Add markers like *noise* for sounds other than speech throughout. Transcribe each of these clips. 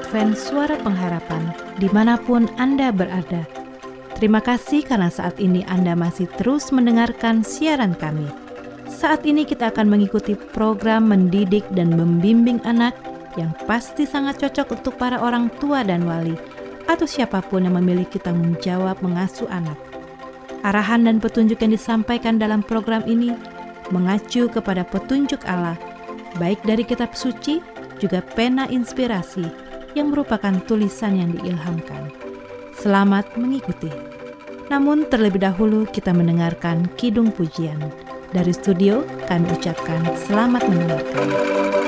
Advent Suara Pengharapan di mana pun Anda berada. Terima kasih karena saat ini Anda masih terus mendengarkan siaran kami. Saat ini kita akan mengikuti program mendidik dan membimbing anak yang pasti sangat cocok untuk para orang tua dan wali atau siapa pun yang memiliki tanggung jawab mengasuh anak. Arahan dan petunjuk yang disampaikan dalam program ini mengacu kepada petunjuk Allah, baik dari kitab suci juga pena inspirasi yang merupakan tulisan yang diilhamkan. Selamat mengikuti. Namun terlebih dahulu kita mendengarkan Kidung Pujian. Dari studio kami ucapkan selamat mendengarkan.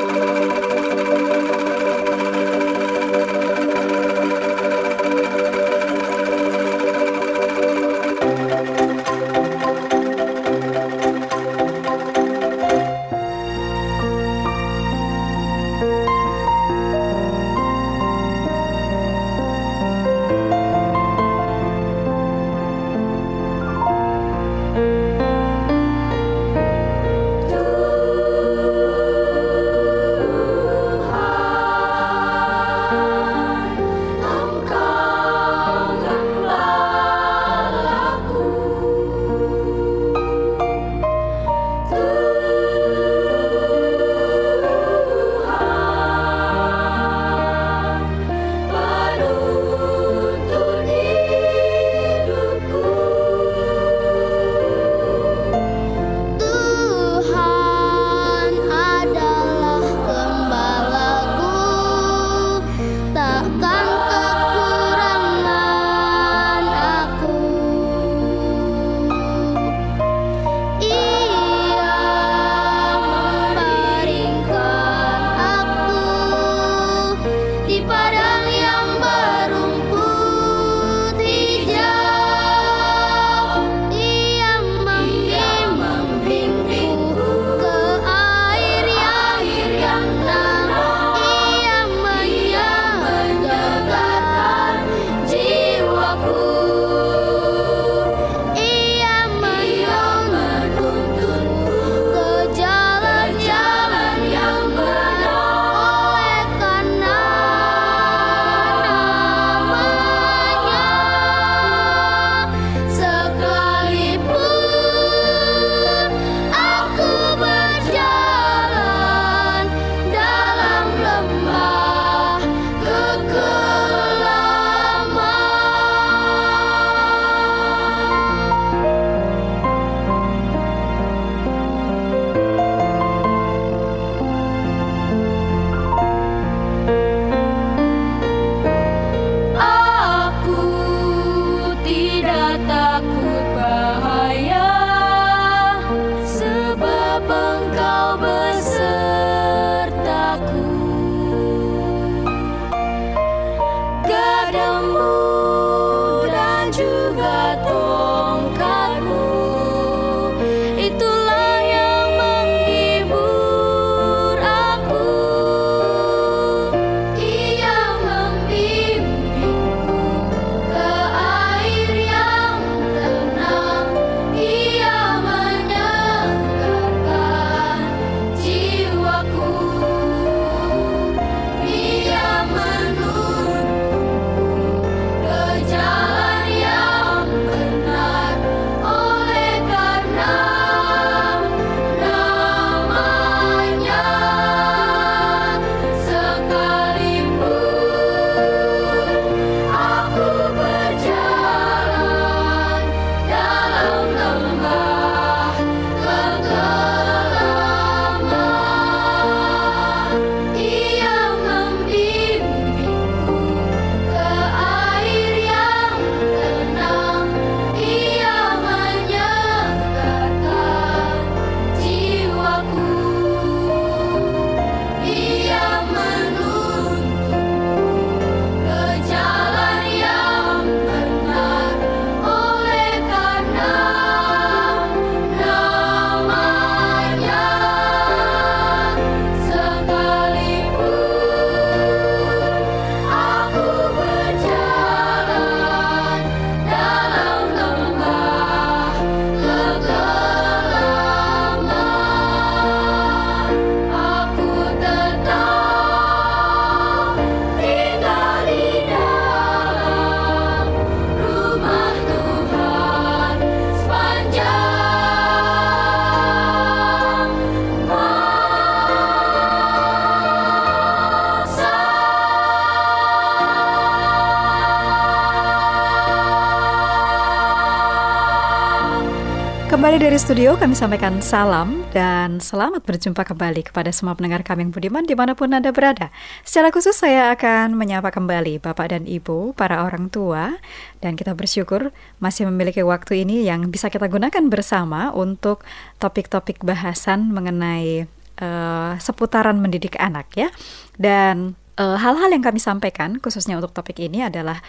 Kembali dari studio kami sampaikan salam dan selamat berjumpa kembali kepada semua pendengar kami yang budiman di mana pun Anda berada. Secara khusus saya akan menyapa kembali Bapak dan Ibu, para orang tua, dan kita bersyukur masih memiliki waktu ini yang bisa kita gunakan bersama untuk topik-topik bahasan mengenai uh, seputaran mendidik anak ya. Dan uh, hal-hal yang kami sampaikan khususnya untuk topik ini adalah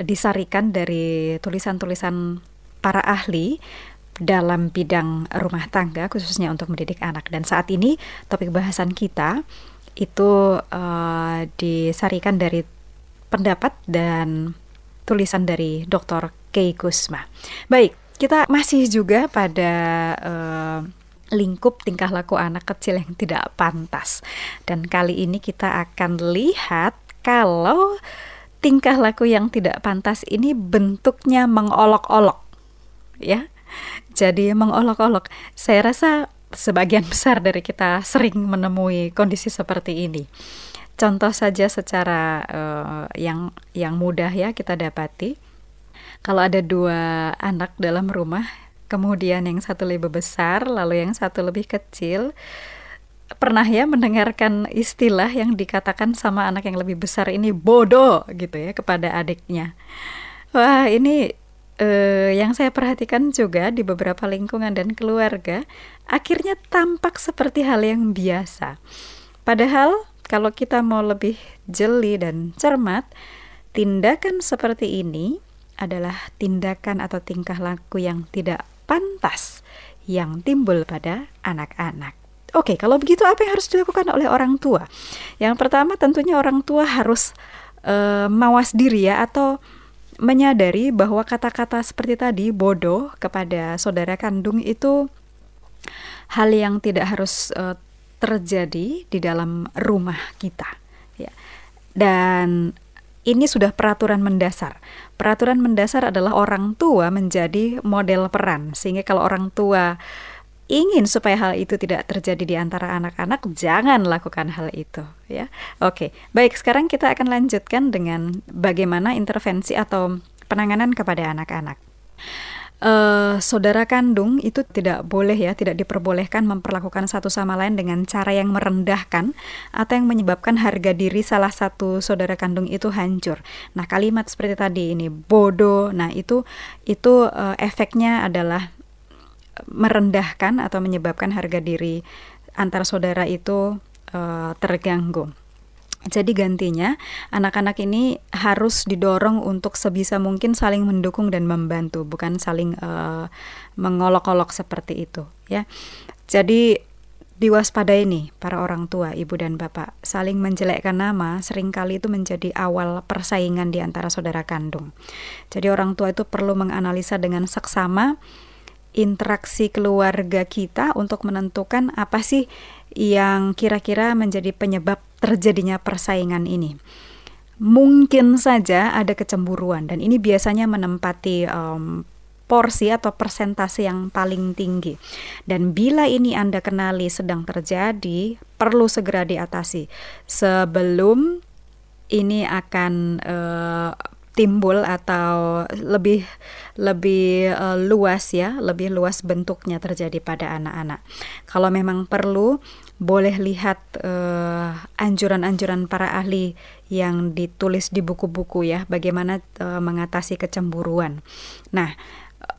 disarikan dari tulisan-tulisan para ahli dalam bidang rumah tangga khususnya untuk mendidik anak dan saat ini topik bahasan kita itu uh, disarikan dari pendapat dan tulisan dari Dr. Kei Kusma. Baik, kita masih juga pada uh, lingkup tingkah laku anak kecil yang tidak pantas. Dan kali ini kita akan lihat kalau tingkah laku yang tidak pantas ini bentuknya mengolok-olok. Ya. Jadi mengolok-olok. Saya rasa sebagian *laughs* besar dari kita sering menemui kondisi seperti ini. Contoh saja secara uh, yang yang mudah ya kita dapati. Kalau ada dua anak dalam rumah, kemudian yang satu lebih besar, lalu yang satu lebih kecil, pernah ya mendengarkan istilah yang dikatakan sama anak yang lebih besar ini bodoh gitu ya kepada adiknya. Wah, ini uh, yang saya perhatikan juga di beberapa lingkungan dan keluarga akhirnya tampak seperti hal yang biasa. Padahal kalau kita mau lebih jeli dan cermat, tindakan seperti ini adalah tindakan atau tingkah laku yang tidak pantas yang timbul pada anak-anak. Oke, kalau begitu apa yang harus dilakukan oleh orang tua? Yang pertama tentunya orang tua harus uh, mawas diri ya atau menyadari bahwa kata-kata seperti tadi bodoh kepada saudara kandung itu hal yang tidak harus uh, terjadi di dalam rumah kita ya. Dan ini sudah peraturan mendasar. Peraturan mendasar adalah orang tua menjadi model peran sehingga kalau orang tua ingin supaya hal itu tidak terjadi di antara anak-anak, jangan lakukan hal itu, ya. Oke, baik. Sekarang kita akan lanjutkan dengan bagaimana intervensi atau penanganan kepada anak-anak. Uh, saudara kandung itu tidak boleh ya, tidak diperbolehkan memperlakukan satu sama lain dengan cara yang merendahkan atau yang menyebabkan harga diri salah satu saudara kandung itu hancur. Nah, kalimat seperti tadi ini bodoh. Nah, itu itu uh, efeknya adalah merendahkan atau menyebabkan harga diri antar saudara itu uh, terganggu. Jadi gantinya anak-anak ini harus didorong untuk sebisa mungkin saling mendukung dan membantu, bukan saling uh, mengolok-olok seperti itu, ya. Jadi diwaspadai nih para orang tua, ibu dan bapak, saling menjelekkan nama sering kali itu menjadi awal persaingan di antara saudara kandung. Jadi orang tua itu perlu menganalisa dengan seksama interaksi keluarga kita untuk menentukan apa sih yang kira-kira menjadi penyebab terjadinya persaingan ini. Mungkin saja ada kecemburuan dan ini biasanya menempati um, porsi atau persentase yang paling tinggi. Dan bila ini Anda kenali sedang terjadi, perlu segera diatasi sebelum ini akan uh, timbul atau lebih lebih uh, luas ya, lebih luas bentuknya terjadi pada anak-anak. Kalau memang perlu boleh lihat uh, anjuran-anjuran para ahli yang ditulis di buku-buku ya, bagaimana uh, mengatasi kecemburuan. Nah,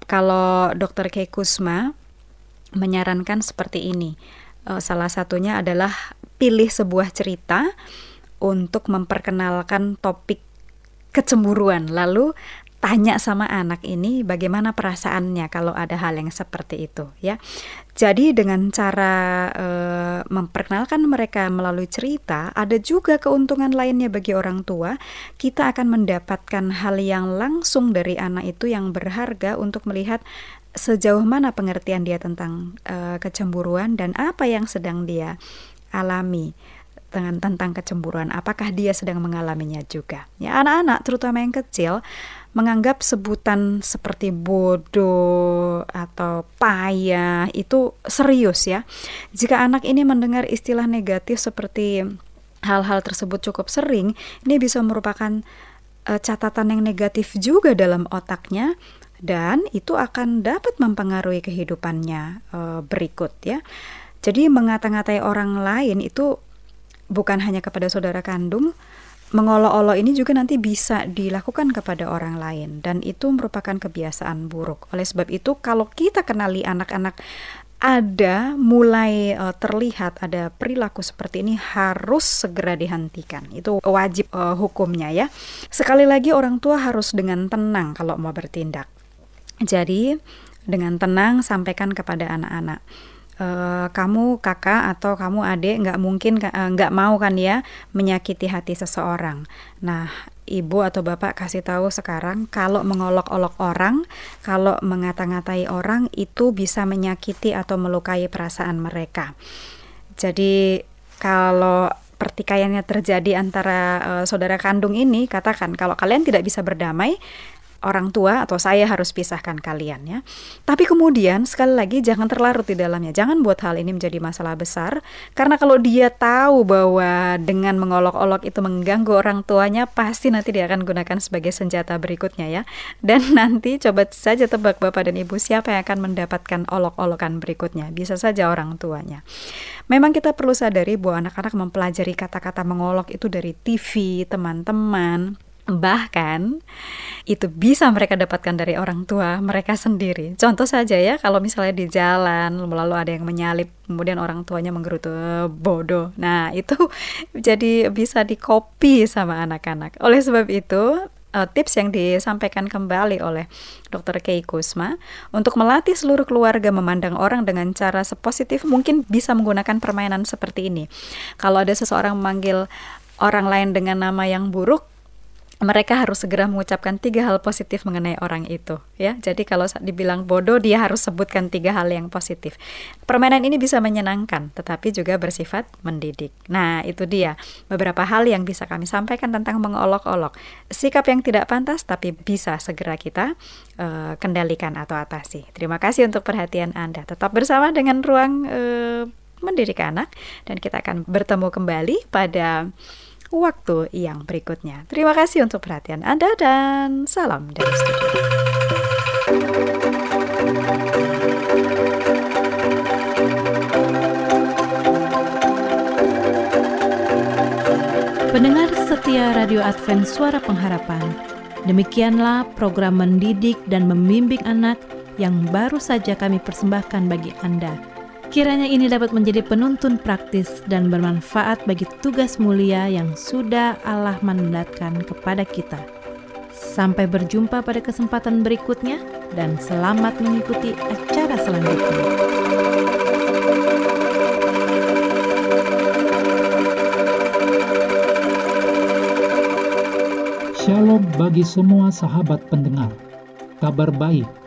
kalau Dr. Kei Kusma menyarankan seperti ini. Uh, salah satunya adalah pilih sebuah cerita untuk memperkenalkan topik kecemburuan. Lalu tanya sama anak ini bagaimana perasaannya kalau ada hal yang seperti itu ya. Jadi dengan cara e, memperkenalkan mereka melalui cerita, ada juga keuntungan lainnya bagi orang tua. Kita akan mendapatkan hal yang langsung dari anak itu yang berharga untuk melihat sejauh mana pengertian dia tentang e, kecemburuan dan apa yang sedang dia alami dengan tentang kecemburuan. Apakah dia sedang mengalaminya juga? Ya anak-anak terutama yang kecil menganggap sebutan seperti bodoh atau payah itu serius ya. Jika anak ini mendengar istilah negatif seperti hal-hal tersebut cukup sering ini bisa merupakan uh, catatan yang negatif juga dalam otaknya dan itu akan dapat mempengaruhi kehidupannya uh, berikut ya. Jadi mengata-ngatai orang lain itu bukan hanya kepada saudara kandung, mengolok-olok ini juga nanti bisa dilakukan kepada orang lain dan itu merupakan kebiasaan buruk. Oleh sebab itu kalau kita kenali anak-anak ada mulai uh, terlihat ada perilaku seperti ini harus segera dihentikan. Itu wajib uh, hukumnya ya. Sekali lagi orang tua harus dengan tenang kalau mau bertindak. Jadi dengan tenang sampaikan kepada anak-anak uh, kamu kakak atau kamu adik nggak mungkin uh, nggak mau kan ya menyakiti hati seseorang. Nah, ibu atau bapak kasih tahu sekarang kalau mengolok-olok orang, kalau mengata-ngatai orang itu bisa menyakiti atau melukai perasaan mereka. Jadi kalau pertikaiannya terjadi antara uh, saudara kandung ini, katakan kalau kalian tidak bisa berdamai, orang tua atau saya harus pisahkan kalian ya. Tapi kemudian sekali lagi jangan terlarut di dalamnya. Jangan buat hal ini menjadi masalah besar karena kalau dia tahu bahwa dengan mengolok-olok itu mengganggu orang tuanya pasti nanti dia akan gunakan sebagai senjata berikutnya ya. Dan *laughs* nanti coba saja tebak Bapak dan Ibu siapa yang akan mendapatkan olok-olokan berikutnya. Bisa saja orang tuanya. Memang kita perlu sadari bahwa anak-anak mempelajari kata-kata mengolok itu dari TV, teman-teman, Bahkan itu bisa mereka dapatkan dari orang tua mereka sendiri. Contoh saja ya, kalau misalnya di jalan lalu ada yang menyalip, kemudian orang tuanya menggerutu bodoh. Nah, itu *laughs* jadi bisa dikopi sama anak-anak. Oleh sebab itu, uh, tips yang disampaikan kembali oleh Dr. Kei Kusma untuk melatih seluruh keluarga memandang orang dengan cara sepositif mungkin bisa menggunakan permainan seperti ini. Kalau ada seseorang memanggil orang lain dengan nama yang buruk, mereka harus segera mengucapkan tiga hal positif mengenai orang itu ya. Jadi kalau dibilang bodoh dia harus sebutkan tiga hal yang positif. Permainan ini bisa menyenangkan tetapi juga bersifat mendidik. Nah itu dia. Beberapa hal yang bisa kami sampaikan tentang mengolok-olok. Sikap yang tidak pantas tapi bisa segera kita uh, kendalikan atau atasi. Terima kasih untuk perhatian anda. Tetap bersama dengan ruang uh, mendidik anak dan kita akan bertemu kembali pada waktu yang berikutnya. Terima kasih untuk perhatian Anda dan salam dari studio. Pendengar setia Radio Advent Suara Pengharapan, demikianlah program mendidik dan membimbing anak yang baru saja kami persembahkan bagi Anda Kiranya ini dapat menjadi penuntun praktis dan bermanfaat bagi tugas mulia yang sudah Allah mandatkan kepada kita. Sampai berjumpa pada kesempatan berikutnya, dan selamat mengikuti acara selanjutnya. Shalom bagi semua sahabat pendengar. Kabar baik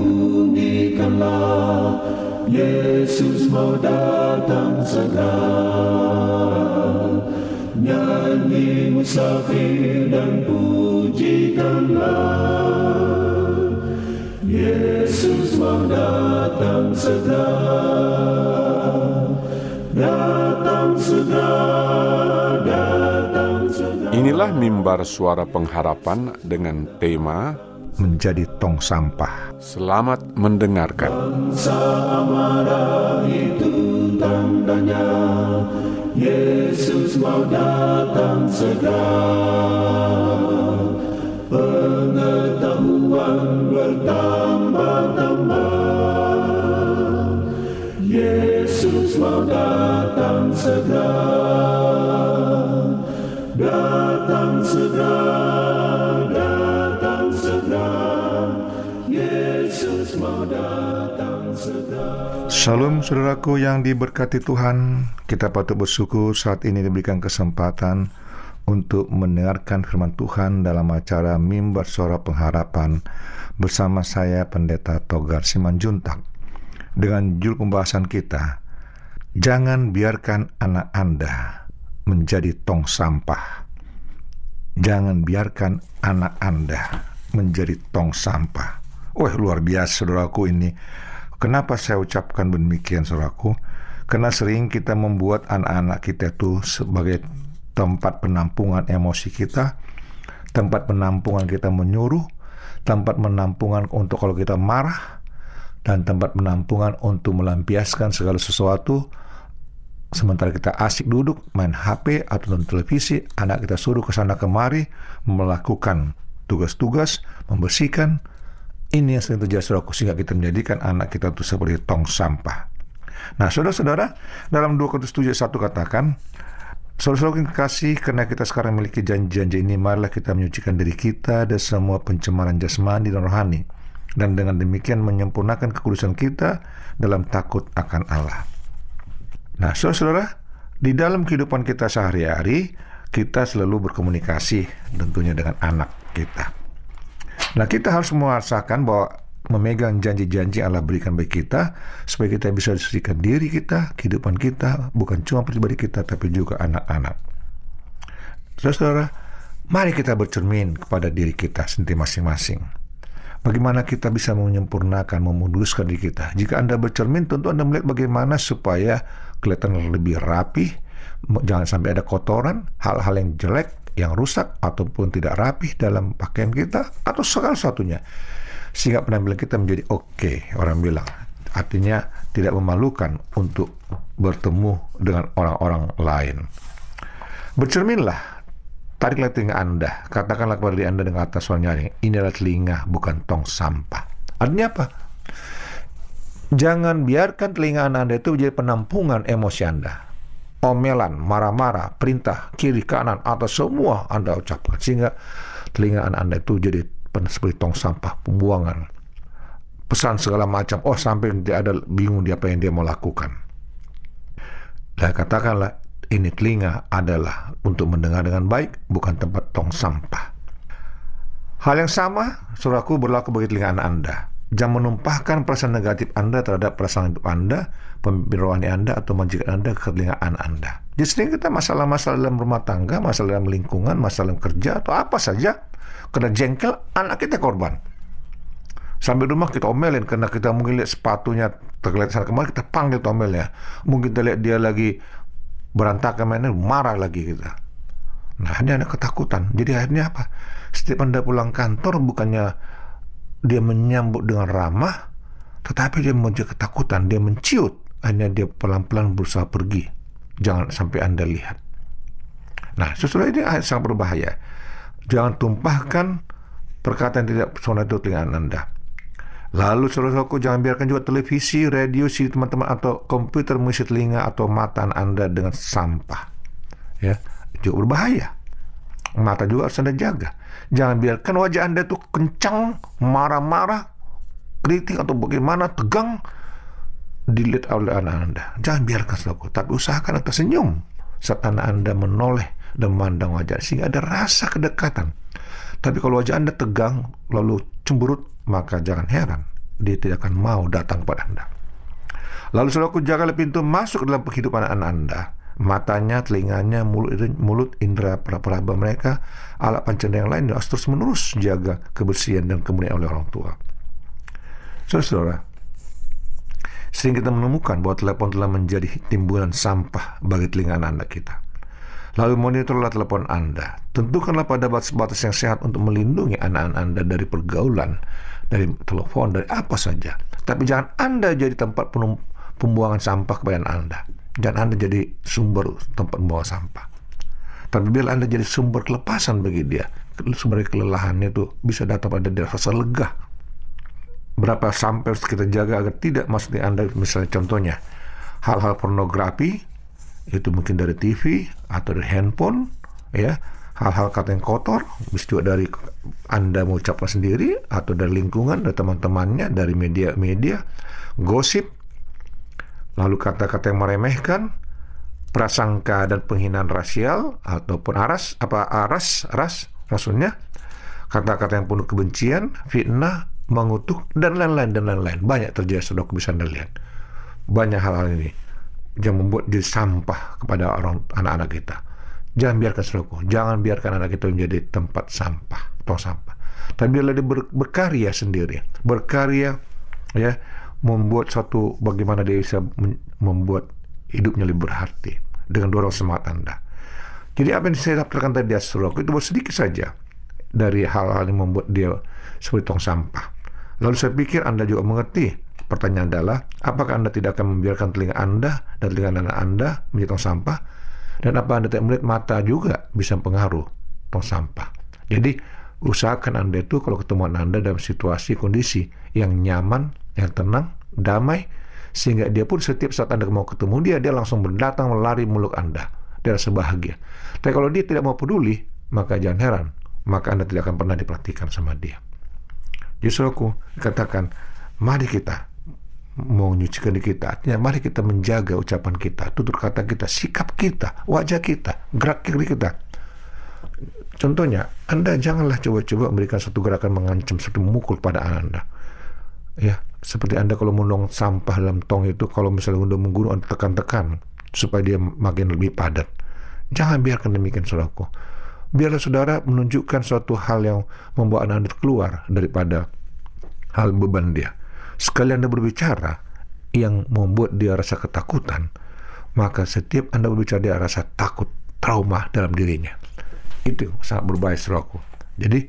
Yesus mau datang segera. Nyanyi musafir dan pujikanlah. Yesus mau datang segera. Datang segera Datang segera. Inilah mimbar suara pengharapan dengan tema menjadi tong sampah. Selamat mendengarkan. Bangsa marah itu tandanya Yesus mau datang segera Pengetahuan bertambah-tambah Yesus mau datang segera, datang segera, Salam saudaraku yang diberkati Tuhan, kita patut bersyukur saat ini diberikan kesempatan untuk mendengarkan firman Tuhan dalam acara Mimbar Suara Pengharapan bersama saya Pendeta Togar Simanjuntak dengan judul pembahasan kita Jangan biarkan anak Anda menjadi tong sampah. Jangan biarkan anak Anda menjadi tong sampah. Wah luar biasa saudaraku ini. Kenapa saya ucapkan demikian saudaraku? Karena sering kita membuat anak-anak kita itu sebagai tempat penampungan emosi kita, tempat penampungan kita menyuruh, tempat penampungan untuk kalau kita marah, dan tempat penampungan untuk melampiaskan segala sesuatu. Sementara kita asik duduk main HP atau nonton televisi, anak kita suruh ke sana kemari melakukan tugas-tugas, membersihkan. Ini yang sering terjadi saudaraku sehingga kita menjadikan anak kita itu seperti tong sampah. Nah, saudara-saudara, dalam 2 Korintus 7 1 katakan, Saudara-saudara yang kasih, karena kita sekarang memiliki janji-janji ini, marilah kita menyucikan diri kita dari semua pencemaran jasmani dan rohani. Dan dengan demikian menyempurnakan kekudusan kita dalam takut akan Allah. Nah, saudara-saudara, di dalam kehidupan kita sehari-hari, kita selalu berkomunikasi tentunya dengan anak kita. Nah, kita harus merasakan bahwa memegang janji-janji Allah berikan bagi kita supaya kita bisa disucikan diri kita, kehidupan kita, bukan cuma pribadi kita tapi juga anak-anak. Saudara, mari kita bercermin kepada diri kita sendiri masing-masing. Bagaimana kita bisa menyempurnakan, memuluskan diri kita. Jika Anda bercermin, tentu Anda melihat bagaimana supaya kelihatan lebih rapi, jangan sampai ada kotoran, hal-hal yang jelek, yang rusak, ataupun tidak rapi dalam pakaian kita, atau segala sesuatunya sehingga penampilan kita menjadi oke okay, orang bilang. Artinya tidak memalukan untuk bertemu dengan orang-orang lain. Bercerminlah tariklah telinga anda. Katakanlah kepada diri anda dengan atas suara ini adalah telinga bukan tong sampah. Artinya apa? Jangan biarkan telinga anda itu menjadi penampungan emosi anda omelan, marah-marah, perintah kiri kanan atau semua anda ucapkan sehingga telinga anda itu jadi seperti tong sampah, pembuangan. Pesan segala macam. Oh, sampai dia ada bingung dia apa yang dia mau lakukan. Dan katakanlah, ini telinga adalah untuk mendengar dengan baik, bukan tempat tong sampah. Hal yang sama, suraku berlaku bagi telinga Anda. Jangan menumpahkan perasaan negatif Anda terhadap perasaan hidup Anda, pemimpin Anda, atau majikan Anda ke telinga anak Anda. Jadi sering kita masalah-masalah dalam rumah tangga, masalah dalam lingkungan, masalah dalam kerja, atau apa saja, kena jengkel, anak kita korban. Sampai rumah kita omelin karena kita mungkin lihat sepatunya tergeletak sana kemarin kita panggil omelnya. Mungkin kita lihat dia lagi berantakan mainnya marah lagi kita. Nah ini ada ketakutan. Jadi akhirnya apa? Setiap anda pulang kantor bukannya dia menyambut dengan ramah, tetapi dia muncul ketakutan, dia menciut. Akhirnya dia pelan-pelan berusaha pergi. Jangan sampai anda lihat. Nah, sesudah ini sangat berbahaya. Jangan tumpahkan perkataan tidak personal itu telinga Anda. Lalu saudara-saudaraku jangan biarkan juga televisi, radio, si teman-teman atau komputer mengisi telinga atau mata Anda dengan sampah. Ya, itu berbahaya. Mata juga harus Anda jaga. Jangan biarkan wajah Anda itu kencang, marah-marah, kritik atau bagaimana tegang dilihat oleh anak Anda. Jangan biarkan saudaraku, tapi usahakan Anda senyum saat anak Anda menoleh dan memandang wajah sehingga ada rasa kedekatan. Tapi kalau wajah Anda tegang lalu cemberut, maka jangan heran dia tidak akan mau datang kepada Anda. Lalu saudaraku jagalah pintu masuk dalam kehidupan anak Anda. Matanya, telinganya, mulut, mulut indera peraba mereka, alat panca yang lain, harus terus menerus jaga kebersihan dan kemuliaan oleh orang tua. Saudara-saudara, sering kita menemukan bahwa telepon telah menjadi timbulan sampah bagi telinga anak-anak kita. Lalu monitorlah telepon Anda. Tentukanlah pada batas-batas yang sehat untuk melindungi anak-anak Anda dari pergaulan, dari telepon, dari apa saja. Tapi jangan Anda jadi tempat pembuangan sampah kepada Anda. Jangan Anda jadi sumber tempat membawa sampah. Tapi bila Anda jadi sumber kelepasan bagi dia, sumber kelelahan itu bisa datang pada dia rasa lega. Berapa sampai harus kita jaga agar tidak maksudnya Anda misalnya contohnya hal-hal pornografi itu mungkin dari TV atau dari handphone ya hal-hal kata yang kotor bisa juga dari anda mengucapkan sendiri atau dari lingkungan dari teman-temannya dari media-media gosip lalu kata-kata yang meremehkan prasangka dan penghinaan rasial ataupun aras apa aras ras maksudnya kata-kata yang penuh kebencian fitnah mengutuk dan lain-lain dan lain-lain. Banyak terjadi sudah bisa anda lihat. Banyak hal-hal ini yang membuat jadi sampah kepada orang anak-anak kita. Jangan biarkan saudaraku, jangan biarkan anak kita menjadi tempat sampah, tong sampah. Tapi biarlah dia ber, berkarya sendiri, berkarya ya, membuat satu bagaimana dia bisa membuat hidupnya lebih berarti dengan dorong semangat Anda. Jadi apa yang saya dapatkan tadi saudaraku itu sedikit saja dari hal-hal yang membuat dia seperti tong sampah. Lalu saya pikir Anda juga mengerti Pertanyaan adalah, apakah Anda tidak akan membiarkan telinga Anda dan telinga anak Anda menjadi tong sampah? Dan apa Anda tidak melihat mata juga bisa pengaruh tong sampah. Jadi usahakan Anda itu kalau ketemu Anda dalam situasi kondisi yang nyaman, yang tenang, damai, sehingga dia pun setiap saat Anda mau ketemu dia, dia langsung berdatang melari meluk Anda. Dia rasa bahagia. Tapi kalau dia tidak mau peduli, maka jangan heran, maka Anda tidak akan pernah diperhatikan sama dia. Justru aku katakan, mari kita mau nyucikan di kita. Artinya mari kita menjaga ucapan kita, tutur kata kita, sikap kita, wajah kita, gerak kiri kita. Contohnya, Anda janganlah coba-coba memberikan satu gerakan mengancam, satu memukul pada Anda. Ya, seperti Anda kalau menong sampah dalam tong itu, kalau misalnya Anda menggurung, Anda tekan-tekan supaya dia makin lebih padat. Jangan biarkan demikian, saudaraku. Biarlah saudara menunjukkan suatu hal yang anak Anda keluar daripada hal beban dia sekali Anda berbicara yang membuat dia rasa ketakutan, maka setiap Anda berbicara dia rasa takut, trauma dalam dirinya. Itu sangat berbahaya saudaraku. Jadi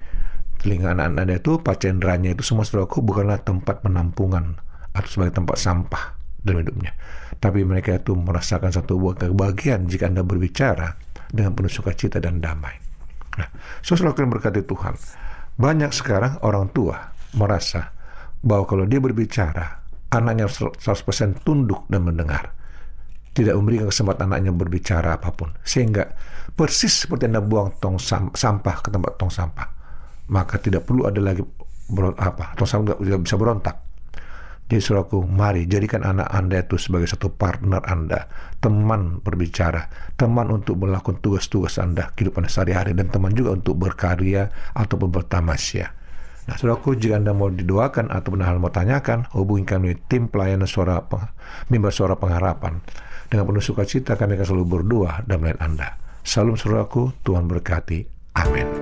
telinga anak Anda itu, pacendranya itu semua saudaraku bukanlah tempat penampungan atau sebagai tempat sampah dalam hidupnya. Tapi mereka itu merasakan satu buah kebahagiaan jika Anda berbicara dengan penuh sukacita dan damai. Nah, saudara yang berkati Tuhan, banyak sekarang orang tua merasa bahwa kalau dia berbicara, anaknya 100% tunduk dan mendengar. Tidak memberikan kesempatan anaknya berbicara apa pun. Sehingga persis seperti Anda buang tong sampah ke tempat tong sampah. Maka tidak perlu ada lagi beron, apa, tong sampah tidak bisa berontak. Jadi saudaraku, mari jadikan anak Anda itu sebagai satu partner Anda, teman berbicara, teman untuk melakukan tugas-tugas Anda, kehidupan sehari-hari, dan teman juga untuk berkarya ataupun bertamasya. Nah, saudaraku, jika Anda mau didoakan atau benar mau tanyakan, hubungi kami tim pelayanan suara mimbar suara pengharapan. Dengan penuh sukacita kami akan selalu berdoa dan melihat Anda. Salam saudaraku, Tuhan berkati. Amin.